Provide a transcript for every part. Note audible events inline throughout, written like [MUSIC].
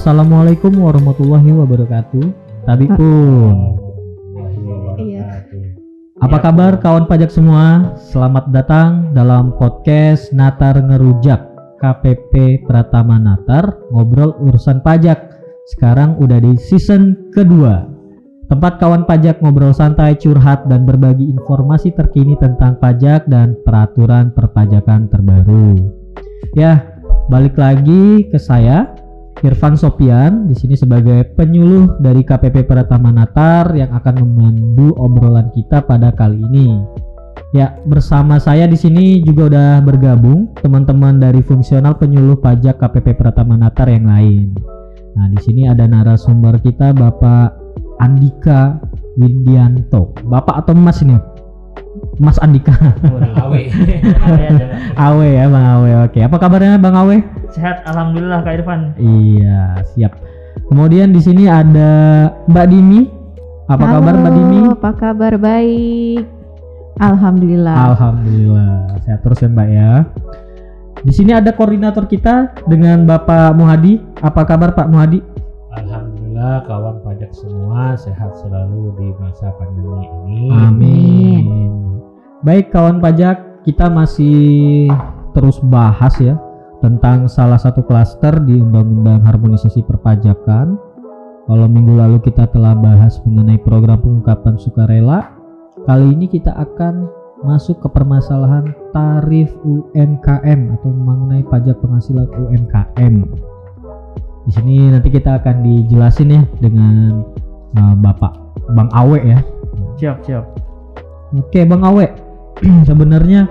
Assalamualaikum warahmatullahi wabarakatuh. Tapi pun, Iya. apa kabar kawan pajak semua? Selamat datang dalam podcast Natar Ngerujak KPP Pratama Natar ngobrol urusan pajak. Sekarang udah di season kedua. Tempat kawan pajak ngobrol santai, curhat dan berbagi informasi terkini tentang pajak dan peraturan perpajakan terbaru. Ya, balik lagi ke saya Irfan Sopian di sini sebagai penyuluh dari KPP Pratama Natar yang akan memandu obrolan kita pada kali ini. Ya, bersama saya di sini juga udah bergabung teman-teman dari fungsional penyuluh pajak KPP Pratama Natar yang lain. Nah, di sini ada narasumber kita Bapak Andika Widianto. Bapak atau Mas ini? Mas Andika. Awe. [LAUGHS] Awe ya, Bang Awe. Oke, apa kabarnya Bang Awe? Sehat alhamdulillah Kak Irfan. Iya, siap. Kemudian di sini ada Mbak Dini. Apa kabar Mbak Dini? Apa kabar baik? Alhamdulillah. Alhamdulillah. Sehat terus ya Mbak ya. Di sini ada koordinator kita dengan Bapak Muhadi. Apa kabar Pak Muhadi? Alhamdulillah kawan pajak semua sehat selalu di masa pandemi ini. Amin. Baik kawan pajak, kita masih terus bahas ya tentang salah satu klaster di Undang-Undang Harmonisasi Perpajakan. Kalau minggu lalu kita telah bahas mengenai program pengungkapan sukarela, kali ini kita akan masuk ke permasalahan tarif UMKM atau mengenai pajak penghasilan UMKM. Di sini nanti kita akan dijelasin ya dengan uh, Bapak Bang Awe ya. Siap, siap. Oke Bang Awe, [CLEARS THROAT] sebenarnya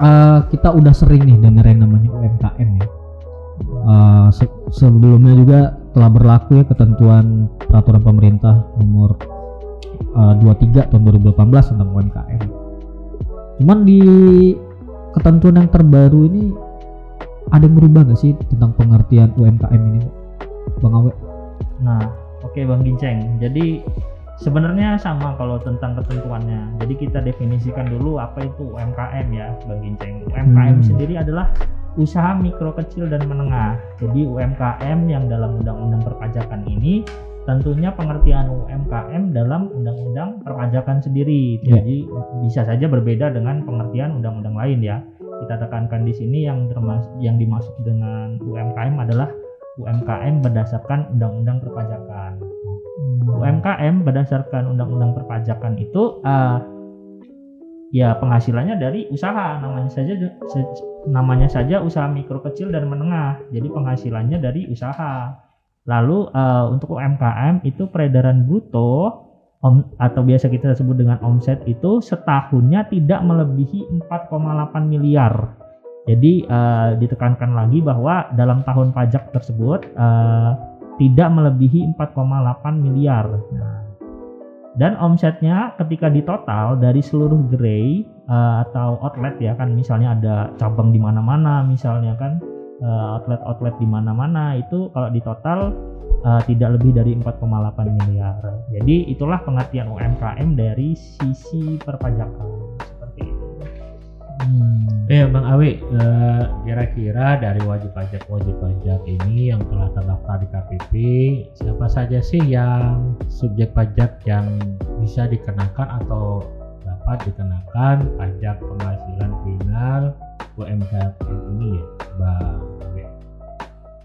uh, kita udah sering nih dengerin namanya UMKM ya. Uh, se- sebelumnya juga telah berlaku ya ketentuan peraturan pemerintah nomor uh, 23 tahun 2018 tentang UMKM. Cuman di ketentuan yang terbaru ini ada yang berubah nggak sih tentang pengertian UMKM ini, Bang Awe? Nah, oke Bang Ginceng. Jadi sebenarnya sama kalau tentang ketentuannya. Jadi kita definisikan dulu apa itu UMKM ya, Bang Ginceng. UMKM Hmm. sendiri adalah usaha mikro kecil dan menengah. Jadi UMKM yang dalam undang-undang perpajakan ini tentunya pengertian UMKM dalam undang-undang perpajakan sendiri. Ya. Jadi bisa saja berbeda dengan pengertian undang-undang lain ya. Kita tekankan di sini yang termas yang dimaksud dengan UMKM adalah UMKM berdasarkan undang-undang perpajakan. UMKM berdasarkan undang-undang perpajakan itu eh, ya penghasilannya dari usaha namanya saja se- namanya saja usaha mikro kecil dan menengah. Jadi penghasilannya dari usaha. Lalu eh, untuk UMKM itu peredaran bruto om- atau biasa kita sebut dengan omset itu setahunnya tidak melebihi 4,8 miliar. Jadi eh, ditekankan lagi bahwa dalam tahun pajak tersebut eh, tidak melebihi 4,8 miliar. Nah, dan omsetnya ketika ditotal dari seluruh gerai eh, atau outlet ya kan misalnya ada cabang di mana-mana misalnya kan eh, outlet-outlet di mana-mana itu kalau ditotal eh, tidak lebih dari 4,8 miliar. Jadi itulah pengertian UMKM dari sisi perpajakan seperti itu. Hmm. Eh Bang Awe, eh, kira-kira dari wajib pajak wajib pajak ini yang telah terdaftar di KPP, siapa saja sih yang subjek pajak yang bisa dikenakan atau dapat dikenakan pajak penghasilan final UMKM ini ya, Bang?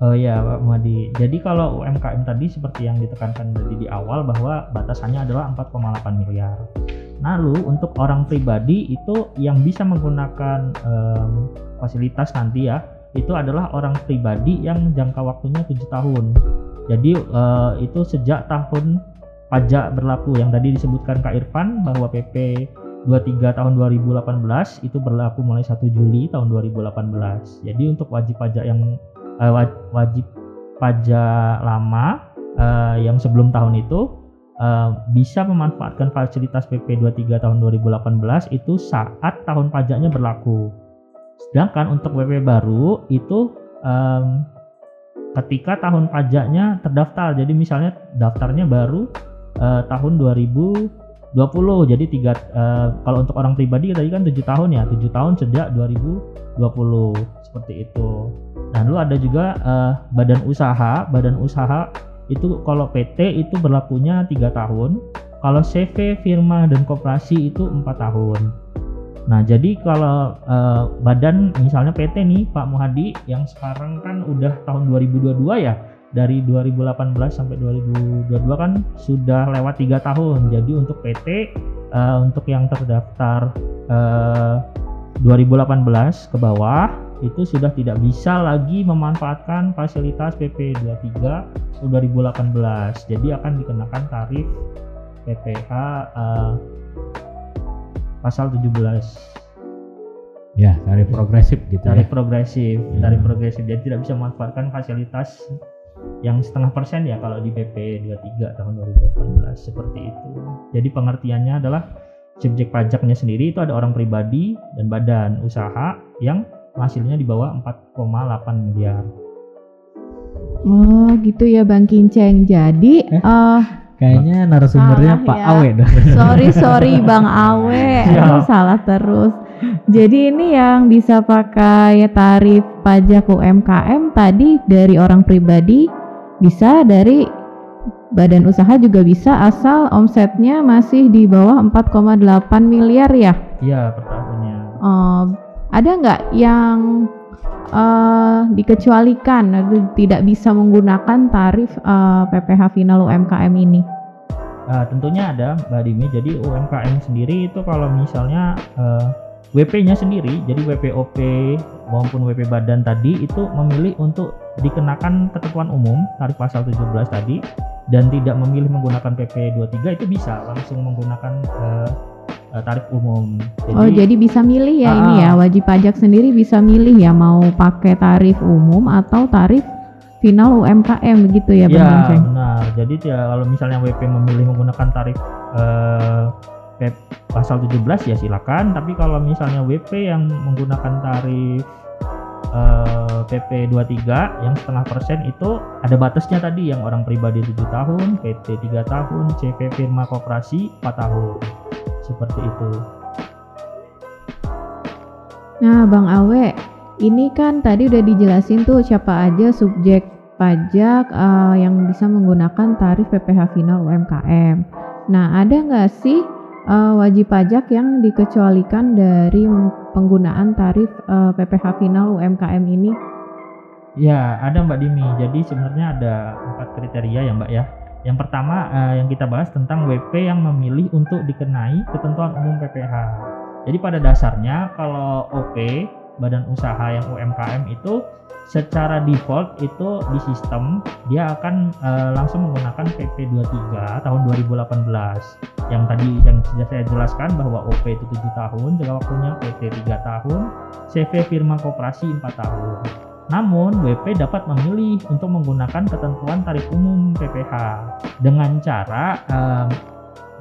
Oh iya Pak Muhadi. Jadi kalau UMKM tadi seperti yang ditekankan tadi di awal bahwa batasannya adalah 4,8 miliar. Lalu untuk orang pribadi itu yang bisa menggunakan em, fasilitas nanti ya itu adalah orang pribadi yang jangka waktunya tujuh tahun. Jadi eh, itu sejak tahun pajak berlaku yang tadi disebutkan Kak Irfan bahwa PP 23 tahun 2018 itu berlaku mulai 1 Juli tahun 2018. Jadi untuk wajib pajak yang wa- wajib pajak lama eh, yang sebelum tahun itu eh, bisa memanfaatkan fasilitas PP 23 tahun 2018 itu saat tahun pajaknya berlaku. Sedangkan untuk PP baru itu em, ketika tahun pajaknya terdaftar. Jadi misalnya daftarnya baru eh, tahun 2020. Jadi tiga eh, kalau untuk orang pribadi tadi kan tujuh tahun ya, tujuh tahun sejak 2020 seperti itu. Lalu ada juga eh, badan usaha. Badan usaha itu kalau PT itu berlakunya tiga tahun. Kalau CV, firma dan koperasi itu empat tahun. Nah, jadi kalau eh, badan misalnya PT nih Pak Muhadi yang sekarang kan udah tahun 2022 ya, dari 2018 sampai 2022 kan sudah lewat tiga tahun. Jadi untuk PT eh, untuk yang terdaftar eh, 2018 ke bawah itu sudah tidak bisa lagi memanfaatkan fasilitas PP 23 2018. Jadi akan dikenakan tarif PPh eh, pasal 17 Ya, tarif progresif gitu tarif ya. progresif Hmm. tarif progresif jadi tidak bisa memanfaatkan fasilitas yang setengah persen ya kalau di PP 23 tahun 2018 seperti itu jadi pengertiannya adalah subjek pajaknya sendiri itu ada orang pribadi dan badan usaha yang hasilnya di bawah 4,8 miliar Oh gitu ya Bang Kinceng. Jadi Eh? eh Kayaknya narasumbernya Salah Pak ya. Awe dah. sorry sorry Bang [LAUGHS] Awe. Aduh, salah terus. Jadi ini yang bisa pakai tarif pajak UMKM tadi dari orang pribadi bisa dari badan usaha juga bisa asal omsetnya masih di bawah 4,8 miliar ya. iya per tahunnya Eh, ada nggak yang eh, dikecualikan atau tidak bisa menggunakan tarif eh, PPh final UMKM ini? Nah, tentunya ada Mbak Dimi. Jadi UMKM sendiri itu kalau misalnya eh, WP-nya sendiri, jadi WPOP maupun WP badan tadi itu memilih untuk dikenakan ketentuan umum tarif pasal 17 tadi dan tidak memilih menggunakan PP 23 itu bisa langsung menggunakan eh, tarif umum. oh jadi bisa milih ya ini ya Ah. wajib pajak sendiri bisa milih ya mau pakai tarif umum atau tarif final UMKM begitu ya Bang Ya benar. Jadi ya, kalau misalnya WP memilih menggunakan tarif eh, P- pasal 17 ya silakan. Tapi kalau misalnya WP yang menggunakan tarif eh, PP 23 yang setengah persen itu ada batasnya tadi yang orang pribadi 7 tahun, PT 3 tahun, CV firma koperasi 4 tahun. Seperti itu. Nah, Bang Awe, ini kan tadi udah dijelasin tuh siapa aja subjek pajak eh, yang bisa menggunakan tarif PPh final UMKM. Nah, ada nggak sih eh, wajib pajak yang dikecualikan dari penggunaan tarif eh, PPh final UMKM ini? Ya, ada Mbak Dimi. Jadi sebenarnya ada empat kriteria ya Mbak ya. Yang pertama eh, yang kita bahas tentang WP yang memilih untuk dikenai ketentuan umum PPh. Jadi pada dasarnya kalau OP badan usaha yang UMKM itu secara default itu di sistem dia akan eh, langsung menggunakan PP 23 tahun 2018 yang tadi yang sudah saya jelaskan bahwa OP itu 7 tahun jangka waktunya PT 3 tahun CV firma koperasi 4 tahun. Namun, WP dapat memilih untuk menggunakan ketentuan tarif umum PPh dengan cara em,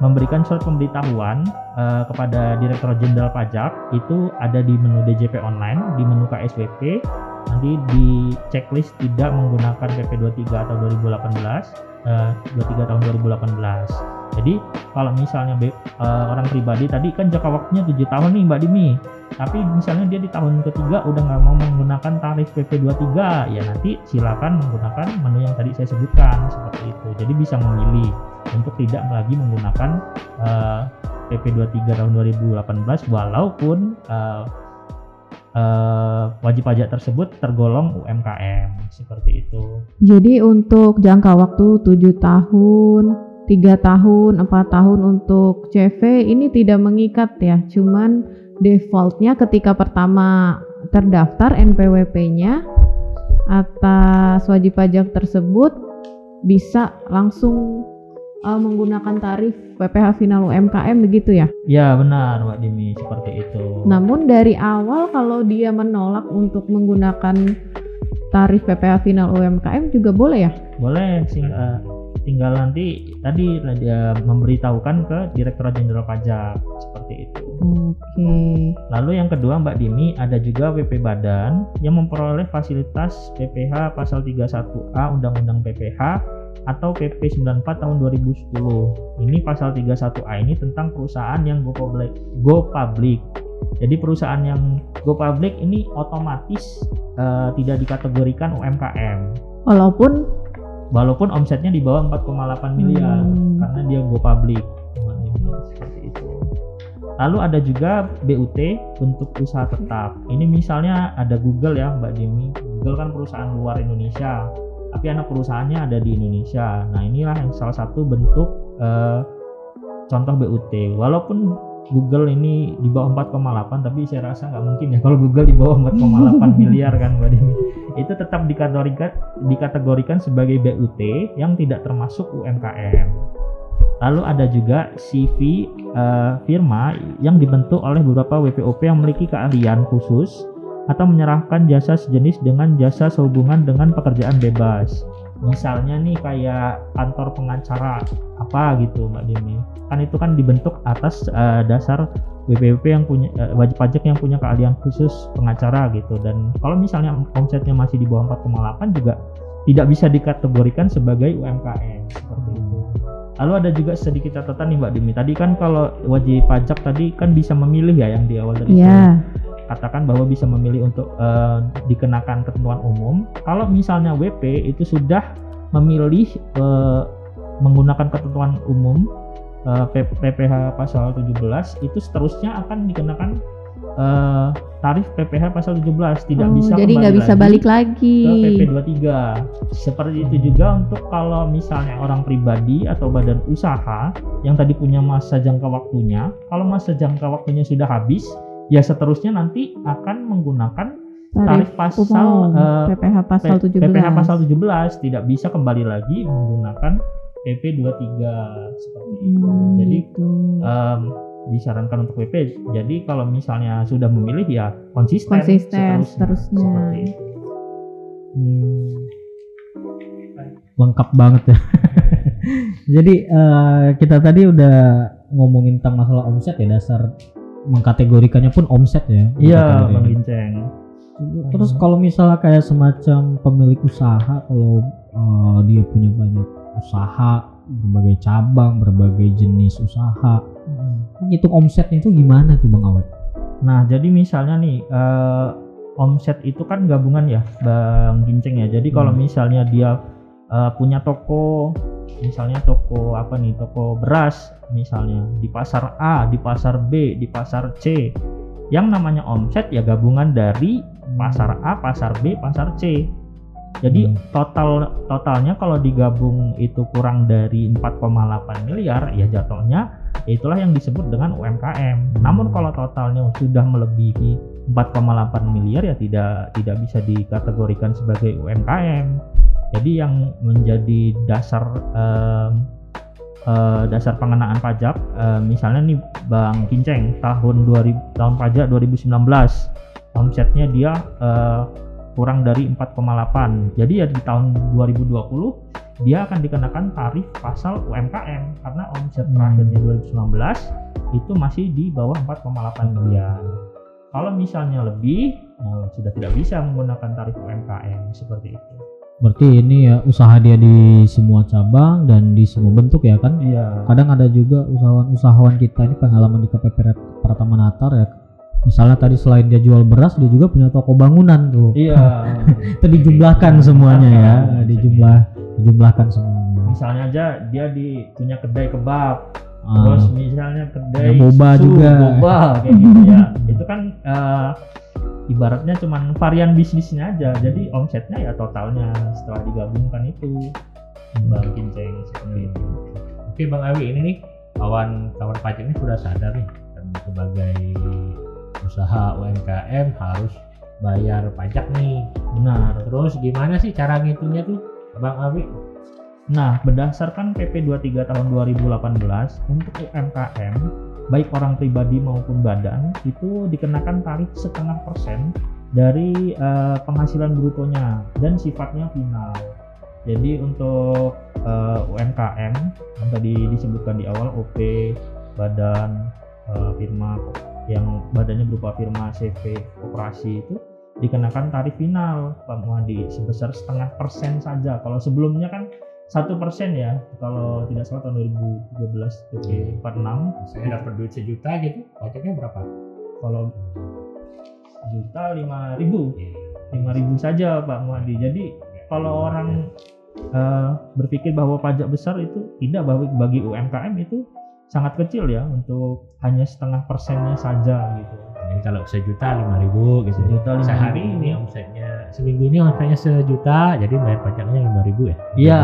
memberikan surat pemberitahuan eh, kepada Direktur Jenderal Pajak. Itu ada di menu DJP online, di menu KSWP, nanti di checklist tidak menggunakan PP 23 atau 2018, eh, 23 tahun 2018. Jadi kalau misalnya eh, orang pribadi tadi kan jangka waktunya 7 tahun nih Mbak Dimi, tapi misalnya dia di tahun ketiga udah nggak mau menggunakan tarif PP 23 ya nanti silakan menggunakan menu yang tadi saya sebutkan seperti itu jadi bisa memilih untuk tidak lagi menggunakan eh, PP 23 tahun 2018 walaupun eh, eh, wajib pajak tersebut tergolong UMKM seperti itu. Jadi untuk jangka waktu 7 tahun, 3 tahun, 4 tahun untuk CV ini tidak mengikat ya, cuman defaultnya ketika pertama terdaftar NPWP-nya atas wajib pajak tersebut bisa langsung uh, menggunakan tarif PPh final UMKM begitu ya. ya benar Mbak Dimi seperti itu Namun dari awal kalau dia menolak untuk menggunakan tarif PPh final UMKM juga boleh ya? boleh sing- eh, tinggal nanti tadi dia memberitahukan ke Direktorat Jenderal Pajak seperti itu. Oke. Lalu yang kedua Mbak Dimi ada juga WP Badan yang memperoleh fasilitas PPh pasal 31A Undang-Undang PPh atau PP 94 tahun 2010. Ini pasal 31A ini tentang perusahaan yang go public, go public Jadi perusahaan yang go public ini otomatis eh, tidak dikategorikan UMKM. Walaupun Walaupun omsetnya di bawah 4,8 miliar Hmm. karena dia go public. Seperti itu. Lalu ada juga BUT untuk usaha tetap. Ini misalnya ada Google ya Mbak Demi. Google kan perusahaan luar Indonesia, tapi anak perusahaannya ada di Indonesia. Nah inilah yang salah satu bentuk eh, contoh BUT. Walaupun Google ini di bawah 4,8 tapi saya rasa nggak mungkin ya kalau Google di bawah 4,8 [LAUGHS] miliar kan Mbak Demi. Itu tetap dikategorikan dikategorikan sebagai BUT yang tidak termasuk UMKM. Lalu ada juga CV eh, firma yang dibentuk oleh beberapa WPOP yang memiliki keahlian khusus atau menyerahkan jasa sejenis dengan jasa sehubungan dengan pekerjaan bebas. Misalnya nih kayak kantor pengacara apa gitu Mbak Demi. Kan itu kan dibentuk atas eh, dasar WPOP yang punya eh, wajib pajak yang punya keahlian khusus pengacara gitu dan kalau misalnya omsetnya masih di bawah 4,8 juga tidak bisa dikategorikan sebagai UMKM seperti itu. Lalu ada juga sedikit catatan nih Mbak Dimi. Tadi kan kalau wajib pajak tadi kan bisa memilih ya yang di awal tadi saya ya katakan bahwa bisa memilih untuk eh, dikenakan ketentuan umum. Kalau misalnya WP itu sudah memilih eh, menggunakan ketentuan umum eh, P- PPH pasal 17 itu seterusnya akan dikenakan eh, tarif PPH pasal 17 tidak Oh, bisa jadi nggak bisa lagi balik lagi. ke PP 23. Seperti itu juga untuk kalau misalnya orang pribadi atau badan usaha yang tadi punya masa jangka waktunya, kalau masa jangka waktunya sudah habis, ya seterusnya nanti akan menggunakan tarif pasal umum, eh, PPH pasal P- 17. PPH pasal 17 tidak bisa kembali lagi menggunakan PP 23 seperti itu. Hmm, Jadi gitu. em, disarankan untuk PP. Jadi kalau misalnya sudah memilih ya konsisten, Konsisten, seterusnya, seterusnya. seperti itu. Hmm. lengkap banget ya. [LAUGHS] Jadi eh, kita tadi udah ngomongin tentang masalah omset ya dasar mengkategorikannya pun omset ya. Iya. Bang Ginceng. Terus kalau misalnya kayak semacam pemilik usaha kalau eh, dia punya banyak usaha berbagai cabang, berbagai jenis usaha, hitung omsetnya itu gimana tuh Bang Awet? Nah, jadi misalnya nih eh, omset itu kan gabungan ya, Bang Ginceng ya. Jadi kalau Hmm. misalnya dia eh, punya toko, misalnya toko apa nih, toko beras misalnya di pasar A, di pasar B, di pasar C. Yang namanya omset ya gabungan dari pasar A, pasar B, pasar C. Jadi Hmm. total totalnya kalau digabung itu kurang dari 4,8 miliar ya jatuhnya ya itulah yang disebut dengan UMKM. Namun kalau totalnya sudah melebihi 4,8 miliar ya tidak tidak bisa dikategorikan sebagai UMKM. Jadi yang menjadi dasar em, eh, dasar pengenaan pajak eh, misalnya nih Bang Kinceng tahun 2000 tahun pajak 2019 omsetnya dia eh, kurang dari 4,8 jadi ya di tahun 2020 dia akan dikenakan tarif pasal UMKM karena omset Hmm. terakhirnya 2019 itu masih di bawah 4,8 miliar. Kalau misalnya lebih nah, sudah tidak bisa menggunakan tarif UMKM seperti itu Berarti ini ya usaha dia di semua cabang dan di semua bentuk ya kan? iya Kadang ada juga usahawan-usahawan kita ini pengalaman di KPP Pratama Natar ya. Misalnya tadi selain dia jual beras, dia juga punya toko bangunan tuh. iya [LAUGHS] Itu dijumlahkan semuanya ya, Dijumlahkan. dijumlah dijumlahkan semuanya. misalnya aja dia di punya kedai kebab Ah, terus misalnya kedai Ada boba susu, juga. boba kayak gitu ya [LAUGHS] itu kan eh, ibaratnya cuman varian bisnisnya aja jadi omsetnya ya totalnya setelah digabungkan itu bang kinceng seperti itu Oke Bang Awi ini nih kawan kawan pajak ini sudah sadar nih dan sebagai usaha UMKM harus bayar pajak nih. benar Terus gimana sih cara ngitungnya tuh Bang Awi? Nah, berdasarkan PP 23 tahun 2018 untuk UMKM, baik orang pribadi maupun badan, itu dikenakan tarif setengah persen dari eh, penghasilan brutonya dan sifatnya final. Jadi untuk eh, UMKM yang tadi disebutkan di awal OP, badan, eh, firma yang badannya berupa firma CV, operasi itu dikenakan tarif final Pak Muhadi sebesar setengah persen saja. Kalau sebelumnya kan satu persen ya kalau tidak salah tahun 2013 PP 46 Saya dapat duit sejuta gitu, pajaknya berapa? Kalau juta lima ribu, lima ribu saja Pak Muhadi. Jadi kalau orang eh, berpikir bahwa pajak besar itu tidak bagi, bagi UMKM itu sangat kecil ya untuk hanya setengah persennya saja gitu. Jadi kalau sejuta lima ribu gitu. Sejuta lima Sehari ribu. ini omsetnya seminggu ini omsetnya sejuta, jadi bayar pajaknya lima ribu ya? Iya.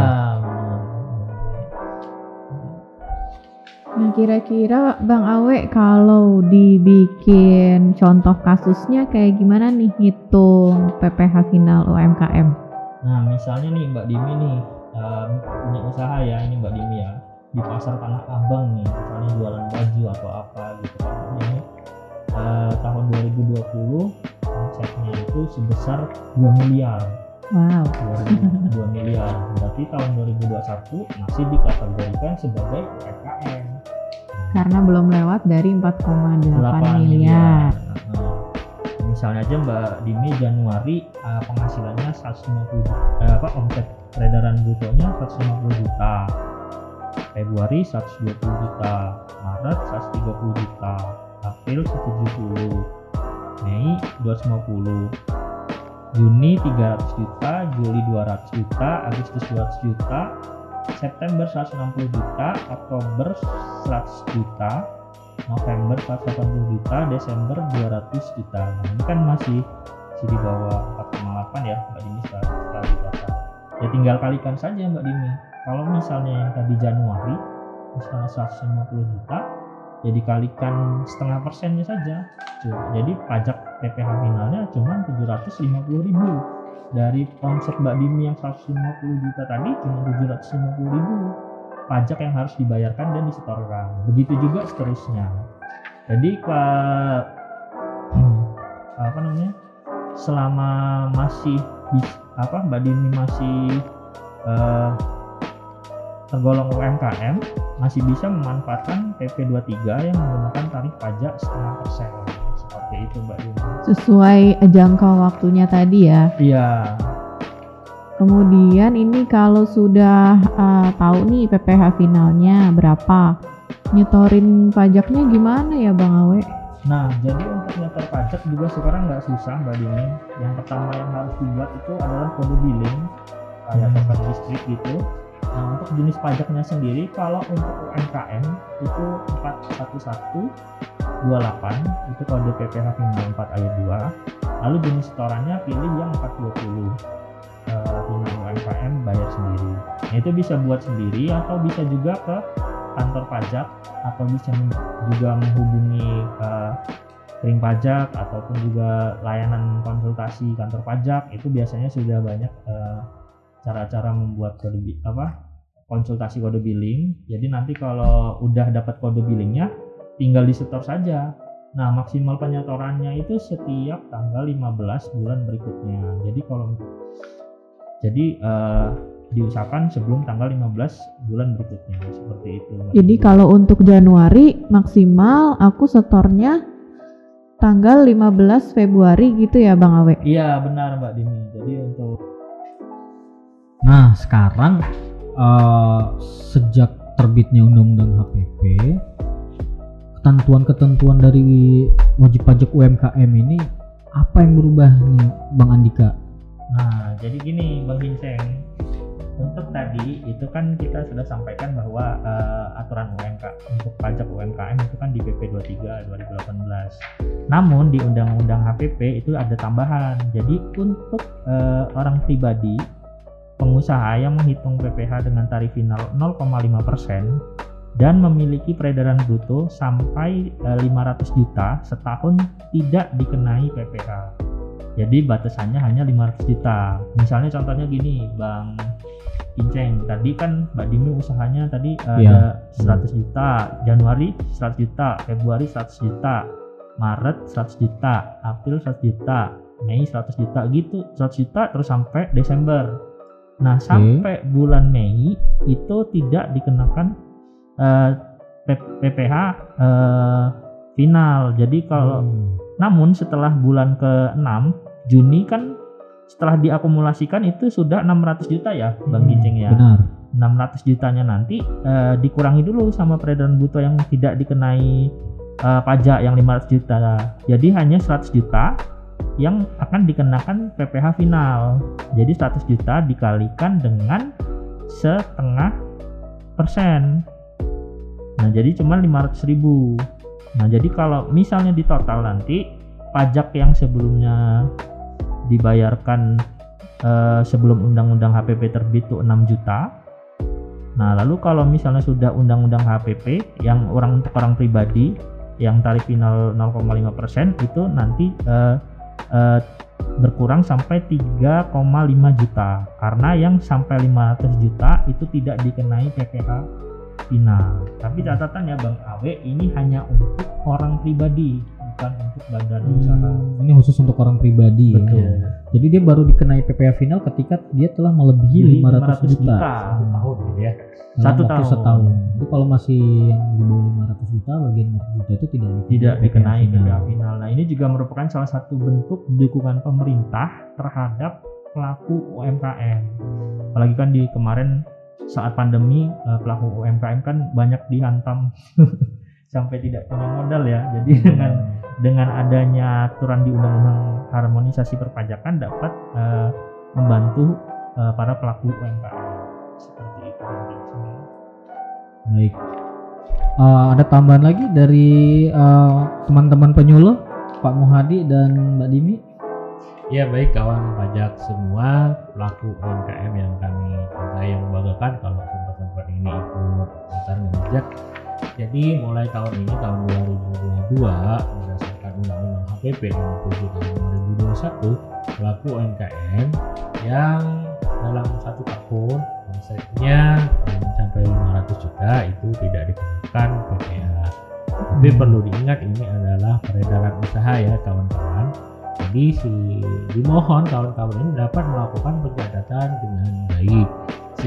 Nah kira-kira Bang Awe kalau dibikin contoh kasusnya kayak gimana nih hitung PPh final UMKM? Nah misalnya nih Mbak Dimi nih eh, punya usaha ya ini Mbak Dimi ya di pasar Tanah Abang nih misalnya jualan baju atau apa gitu kan ini eh, tahun 2020 omsetnya itu sebesar 2 miliar Wow. 2, 2 miliar berarti tahun 2021 masih dikategorikan sebagai UMKM Karena belum lewat dari 4,8 8 miliar. Nah, misalnya aja Mbak Dimi Januari eh, penghasilannya 150 juta, eh, apa omset peredaran brutonya 150 juta. Februari 120 juta, Maret 130 juta, April 170, Mei 250, Juni 300 juta, Juli 200 juta, Agustus 200 juta, September 160 juta, Oktober 100 juta, November 180 juta, Desember 200 juta. Nah, ini kan masih masih di bawah 4,8 ya Mbak Dini setelah. Ya tinggal kalikan saja Mbak Dini. Kalau misalnya yang tadi Januari misalnya 150 juta, ya dikalikan setengah persennya saja. Cuma- Jadi pajak PPh finalnya cuma 750 ribu dari omset Mbak Dimi yang 150 juta tadi cuma 750 ribu pajak yang harus dibayarkan dan disetorkan. Begitu juga seterusnya. Jadi ke [CLEARS THROAT] apa namanya? Selama masih apa Mbak Dini masih eh, tergolong UMKM masih bisa memanfaatkan PP 23 yang menggunakan tarif pajak setengah persen seperti itu Mbak Dini. Sesuai jangka waktunya tadi ya. Iya, Kemudian ini kalau sudah uh, tahu nih PPh finalnya berapa, nyetorin pajaknya gimana ya Bang Awe? Nah, jadi untuk nyetor pajak juga sekarang nggak susah Mbak Dini. Yang pertama yang harus dibuat itu adalah kode billing kayak token listrik gitu. Nah, untuk jenis pajaknya sendiri kalau untuk UMKM itu 41128 itu kode PPh final 4 ayat 2. Lalu jenis setorannya pilih yang 420 eh, final UMKM bayar sendiri. Nah, itu bisa buat sendiri atau bisa juga ke kantor pajak atau bisa juga menghubungi eh, kering pajak ataupun juga layanan konsultasi kantor pajak itu biasanya sudah banyak eh, cara-cara membuat kode apa konsultasi kode billing. Jadi nanti kalau udah dapat kode billingnya tinggal disetor saja. Nah, maksimal penyetorannya itu setiap tanggal 15 bulan berikutnya. Jadi kalau jadi eh, diusahakan sebelum tanggal 15 bulan berikutnya seperti itu. Jadi kalau untuk Januari maksimal aku setornya tanggal 15 Februari gitu ya Bang Awe? Iya benar Mbak Dini. Jadi untuk Nah, sekarang eh, sejak terbitnya Undang-Undang HPP, ketentuan-ketentuan dari wajib pajak UMKM ini apa yang berubah nih, Bang Andika? Nah, jadi gini Bang Vincent, untuk tadi itu kan kita sudah sampaikan bahwa eh, aturan UMK untuk pajak UMKM itu kan di PP 23 2018. Namun di Undang-Undang HPP itu ada tambahan. Jadi untuk eh, orang pribadi pengusaha yang menghitung PPh dengan tarif final 0,5% dan memiliki peredaran bruto sampai eh, 500 juta setahun tidak dikenai PPh. Jadi batasannya hanya 500 juta. Misalnya contohnya gini, Bang Inceng. Tadi kan Mbak Dimi usahanya tadi Iya. ada 100 juta, Januari 100 juta, Februari 100 juta, Maret 100 juta, April 100 juta, Mei 100 juta gitu, 100 juta terus sampai Desember. Nah, sampai bulan Mei itu tidak dikenakan eh, P- PPh eh, final. Jadi kalau Hmm. namun setelah bulan ke-6 Juni kan setelah diakumulasikan itu sudah 600 juta ya Bang Hmm, Ginceng ya. Benar. 600 jutanya nanti eh, dikurangi dulu sama peredaran bruto yang tidak dikenai eh, pajak yang 500 juta. Jadi hanya 100 juta yang akan dikenakan PPh final. Jadi 100 juta dikalikan dengan setengah persen. Nah, jadi cuma 500 ribu. Nah, jadi kalau misalnya di total nanti pajak yang sebelumnya dibayarkan eh, sebelum undang-undang HPP terbit itu 6 juta. Nah, lalu kalau misalnya sudah undang-undang HPP yang orang untuk orang pribadi yang tarif final 0,5% itu nanti eh, eh, berkurang sampai 3,5 juta karena yang sampai 500 juta itu tidak dikenai PPh final. Tapi catatan ya Bang Awe ini hanya untuk orang pribadi bukan untuk badan usaha. Hmm, ini khusus untuk orang pribadi ya. Jadi dia baru dikenai PPh final ketika dia telah melebihi 500, 500 juta. Satu tahun gitu ya Satu tahun. setahun. Jadi kalau masih yang di bawah 500 juta, bagian 500 juta itu tidak dikenai tidak dikenai PPh PPh final. Nah, ini juga merupakan salah satu bentuk dukungan pemerintah terhadap pelaku UMKM. Apalagi kan di kemarin saat pandemi eh, pelaku UMKM kan banyak dihantam [LAUGHS] sampai tidak punya modal ya. Jadi dengan dengan adanya aturan di Undang-Undang Harmonisasi Perpajakan dapat eh, membantu eh, para pelaku UMKM seperti itu. Baik. Eh, ada tambahan lagi dari eh, teman-teman penyuluh Pak Muhadi dan Mbak Dimi? Ya baik kawan pajak semua pelaku UMKM yang kami cintai yang membanggakan kalau sempat-sempat ini ikut daftar pajak. Jadi mulai tahun ini tahun 2022 berdasarkan Undang-Undang HPP nomor 7 tahun 2021 pelaku UMKM yang dalam satu tahun omsetnya mencapai 500 juta itu tidak dikenakan PPh. Tapi perlu diingat ini adalah peredaran usaha ya kawan-kawan. Jadi si dimohon kawan-kawan ini dapat melakukan pencatatan dengan baik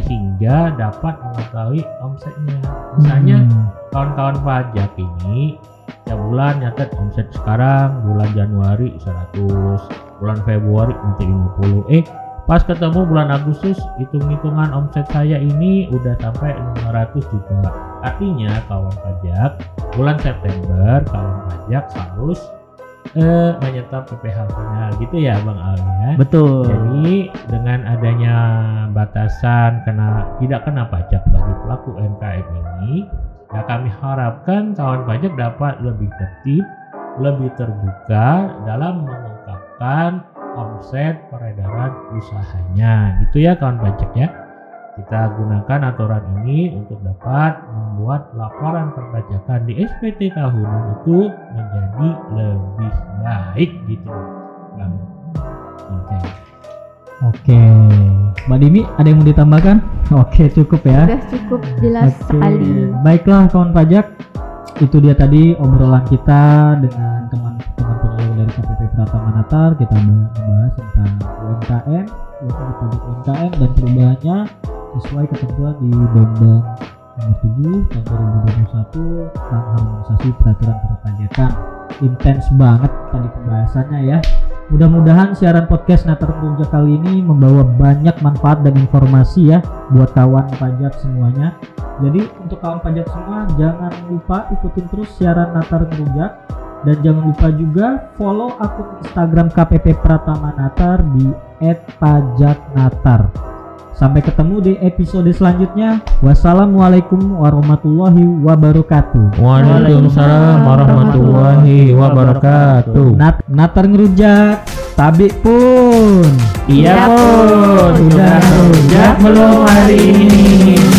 sehingga dapat mengetahui omsetnya. Misalnya Hmm. kawan-kawan pajak ini tiap bulan nyatet omset sekarang bulan Januari 100, bulan Februari nanti 50. Eh pas ketemu bulan Agustus hitung-hitungan omset saya ini udah sampai 500 juta. Artinya kawan pajak bulan September kawan pajak harus eh menyetop PPh final gitu ya Bang Al ya. Betul. Jadi dengan adanya batasan kena tidak kena pajak bagi pelaku UMKM ini, ya kami harapkan kawan pajak dapat lebih tertib, lebih terbuka dalam mengungkapkan omset peredaran usahanya. Gitu ya kawan pajak ya. Kita gunakan aturan ini untuk dapat membuat laporan perpajakan di SPT tahunan itu menjadi lebih baik gitu. Bang. Oke. Oke. Mbak Dimi ada yang mau ditambahkan? Oke, cukup ya. Sudah cukup jelas Oke. sekali. Baiklah kawan pajak, itu dia tadi obrolan kita dengan teman-teman dari KPP Pratama Natar. Kita membahas tentang UMKM, wajib pajak UMKM dan perubahannya sesuai ketentuan di Undang-Undang Nomor 7 Tahun 2021 tentang harmonisasi peraturan perpajakan. Intens banget tadi pembahasannya ya. Mudah-mudahan siaran podcast Natar Kerja kali ini membawa banyak manfaat dan informasi ya buat kawan pajak semuanya. Jadi untuk kawan pajak semua jangan lupa ikutin terus siaran Natar Ngerujak dan jangan lupa juga follow akun Instagram KPP Pratama Natar di @pajaknatar. Sampai ketemu di episode selanjutnya. Wassalamualaikum warahmatullahi wabarakatuh. Waalaikumsalam warahmatullahi wabarakatuh. Nat Natar ngerujak, tabik pun. Iya pun, sudah rujak belum hari ini?